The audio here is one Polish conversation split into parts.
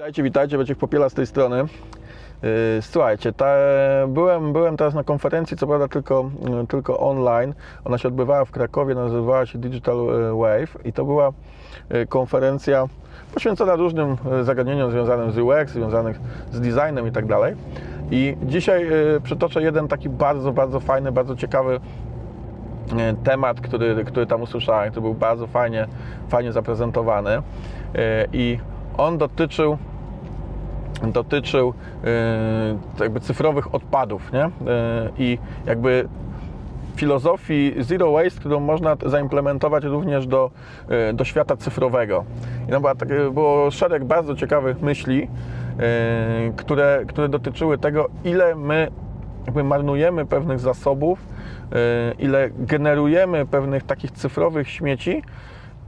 Witajcie, witajcie, Wojciech Popiela z tej strony. Yy, Słuchajcie, ta, byłem, byłem teraz na konferencji, co prawda tylko, yy, tylko online. Ona się odbywała w Krakowie, nazywała się Digital yy, Wave i to była konferencja poświęcona różnym zagadnieniom związanym z UX, związanych z designem i tak dalej. I dzisiaj przytoczę jeden taki bardzo, bardzo fajny, bardzo ciekawy temat, który, który tam usłyszałem, który był bardzo fajnie, fajnie zaprezentowany i on dotyczył dotyczył yy, jakby cyfrowych odpadów, nie? Yy, I jakby filozofii zero waste, którą można zaimplementować również do, yy, do świata cyfrowego. I tam takie, było szereg bardzo ciekawych myśli, które, które dotyczyły tego, ile my jakby marnujemy pewnych zasobów, ile generujemy pewnych takich cyfrowych śmieci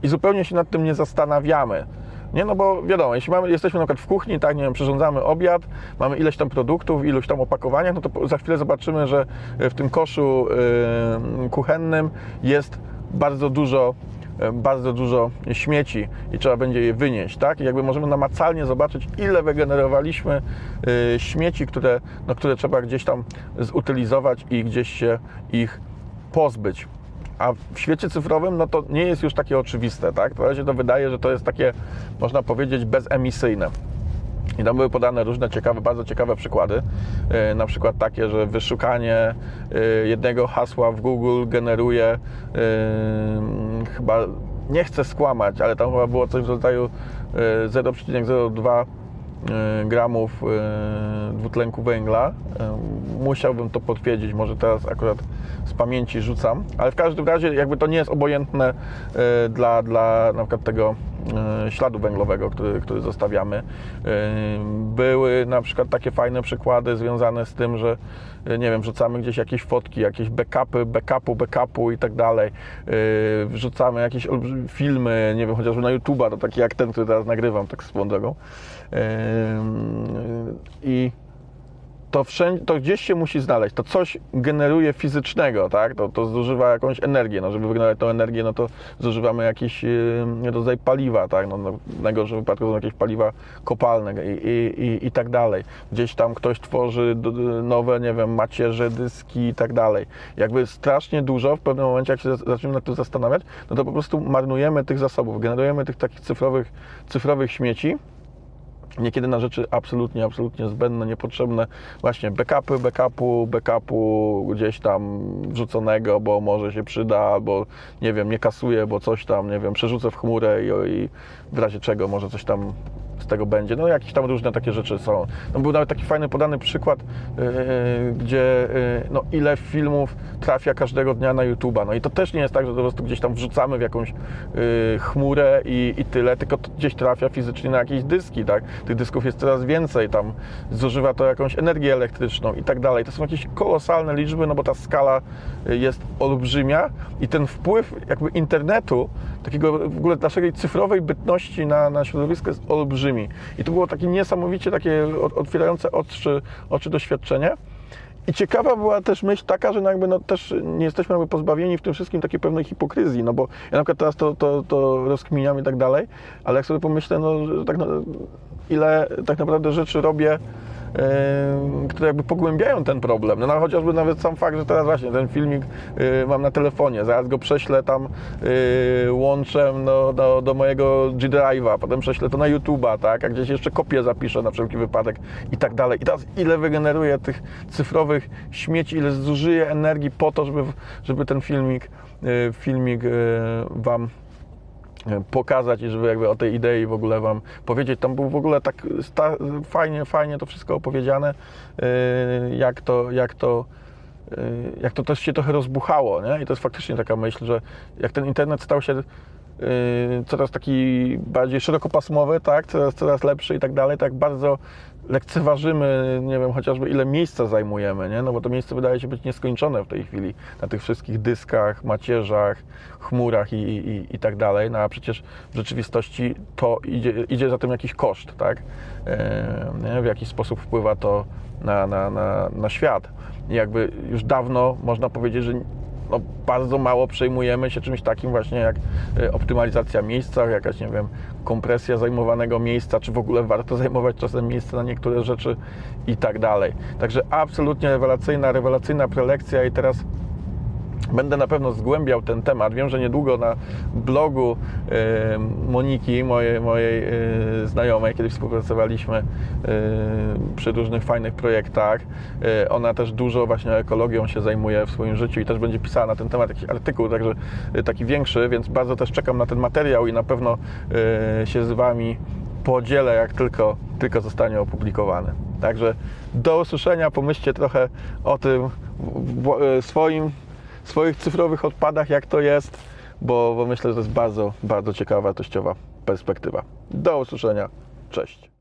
i zupełnie się nad tym nie zastanawiamy. Nie, no bo wiadomo, jeśli mamy, jesteśmy na przykład w kuchni, tak, nie wiem, przyrządzamy obiad, mamy ileś tam produktów, iluś tam opakowaniach, no to za chwilę zobaczymy, że w tym koszu yy, kuchennym jest bardzo dużo yy, bardzo dużo śmieci i trzeba będzie je wynieść, tak? I jakby możemy namacalnie zobaczyć, ile wygenerowaliśmy śmieci, które, no, które trzeba gdzieś tam zutylizować i gdzieś się ich pozbyć. A w świecie cyfrowym no to nie jest już takie oczywiste, tak? To się to wydaje, że to jest takie, można powiedzieć, bezemisyjne. I tam były podane różne ciekawe, bardzo ciekawe przykłady. Yy, na przykład takie, że wyszukanie yy, jednego hasła w Google generuje yy, chyba, nie chcę skłamać, ale tam chyba było coś w rodzaju yy, 0,02 yy, gramów yy, dwutlenku węgla. Yy, Musiałbym to potwierdzić, może teraz akurat z pamięci rzucam, ale w każdym razie jakby to nie jest obojętne dla, dla na przykład tego śladu węglowego, który, który zostawiamy. Yy, Były na przykład takie fajne przykłady związane z tym, że yy, nie wiem, wrzucamy gdzieś jakieś fotki, jakieś backupy, backupu, backupu i tak dalej. Wrzucamy jakieś filmy, nie wiem, chociażby na YouTube'a, to taki jak ten, który teraz nagrywam, tak drogą. Yy, I to, wszędzie, to gdzieś się musi znaleźć. To coś generuje fizycznego, tak? To, to zużywa jakąś energię. No, żeby wygenerować tą energię, no to zużywamy jakiś yy, rodzaj paliwa, tak? No, no, w najgorszym wypadku są jakieś paliwa kopalne i, i, i, i tak dalej. Gdzieś tam ktoś tworzy nowe, nie wiem, macierze, dyski i tak dalej. Jakby strasznie dużo w pewnym momencie, jak się za- zaczniemy nad tym zastanawiać, no to po prostu marnujemy tych zasobów, generujemy tych takich cyfrowych, cyfrowych śmieci, Niekiedy na rzeczy absolutnie, absolutnie zbędne, niepotrzebne. Właśnie backupy, backupu, backupu gdzieś tam wrzuconego, bo może się przyda, albo nie wiem, nie kasuje, bo coś tam, nie wiem, przerzucę w chmurę i, i w razie czego może coś tam z tego będzie. No jakieś tam różne takie rzeczy są. No, był nawet taki fajny podany przykład, yy, gdzie yy, no, ile filmów trafia każdego dnia na YouTube'a. No i to też nie jest tak, że po prostu gdzieś tam wrzucamy w jakąś yy, chmurę i, i tyle, tylko to gdzieś trafia fizycznie na jakieś dyski, tak? Tych dysków jest coraz więcej, tam zużywa to jakąś energię elektryczną i tak dalej. To są jakieś kolosalne liczby, no bo ta skala jest olbrzymia i ten wpływ jakby internetu, takiego w ogóle naszej cyfrowej bytności na, na środowisko jest olbrzymi. I to było takie niesamowicie takie otwierające oczy, oczy doświadczenie. I ciekawa była też myśl taka, że no jakby no też nie jesteśmy jakby pozbawieni w tym wszystkim takiej pewnej hipokryzji, no bo ja na przykład teraz to, to, to rozkminiam i tak dalej, ale jak sobie pomyślę, no tak no, ile tak naprawdę rzeczy robię, yy, które jakby pogłębiają ten problem. No, no chociażby nawet sam fakt, że teraz właśnie ten filmik yy, mam na telefonie, zaraz go prześlę tam yy, no, do, do mojego G-Drive'a, potem prześlę to na YouTube'a, tak, a gdzieś jeszcze kopię zapiszę na wszelki wypadek i tak dalej. I teraz ile wygeneruję tych cyfrowych śmieci, ile zużyję energii po to, żeby, żeby ten filmik, yy, filmik yy, Wam pokazać i żeby jakby o tej idei w ogóle Wam powiedzieć. Tam był w ogóle tak sta- fajnie, fajnie to wszystko opowiedziane, yy, jak to, jak to yy, jak to też się trochę rozbuchało, nie? I to jest faktycznie taka myśl, że jak ten internet stał się yy, coraz taki bardziej szerokopasmowy, tak, coraz, coraz lepszy i tak dalej, tak bardzo lekceważymy, nie wiem, chociażby ile miejsca zajmujemy, nie? No bo to miejsce wydaje się być nieskończone w tej chwili na tych wszystkich dyskach, macierzach, chmurach i, i, i tak dalej, no a przecież w rzeczywistości to idzie, idzie za tym jakiś koszt, tak? W jaki sposób wpływa to na, na, na, na świat. I jakby już dawno można powiedzieć, że no, bardzo mało przejmujemy się czymś takim właśnie jak e, optymalizacja miejsca, jakaś, nie wiem, kompresja zajmowanego miejsca, czy w ogóle warto zajmować czasem miejsce na niektóre rzeczy i tak dalej. Także absolutnie rewelacyjna, rewelacyjna prelekcja i teraz Będę na pewno zgłębiał ten temat. Wiem, że niedługo na blogu e, Moniki, mojej, mojej znajomej, kiedy współpracowaliśmy e, przy różnych fajnych projektach, e, ona też dużo właśnie ekologią się zajmuje w swoim życiu i też będzie pisała na ten temat jakiś artykuł, także taki większy, więc bardzo też czekam na ten materiał i na pewno się z Wami podzielę, jak tylko, tylko zostanie opublikowany. Także do usłyszenia, pomyślcie trochę o tym swoim swoich cyfrowych odpadach, jak to jest, bo, bo myślę, że to jest bardzo, bardzo ciekawa, wartościowa perspektywa. Do usłyszenia. Cześć.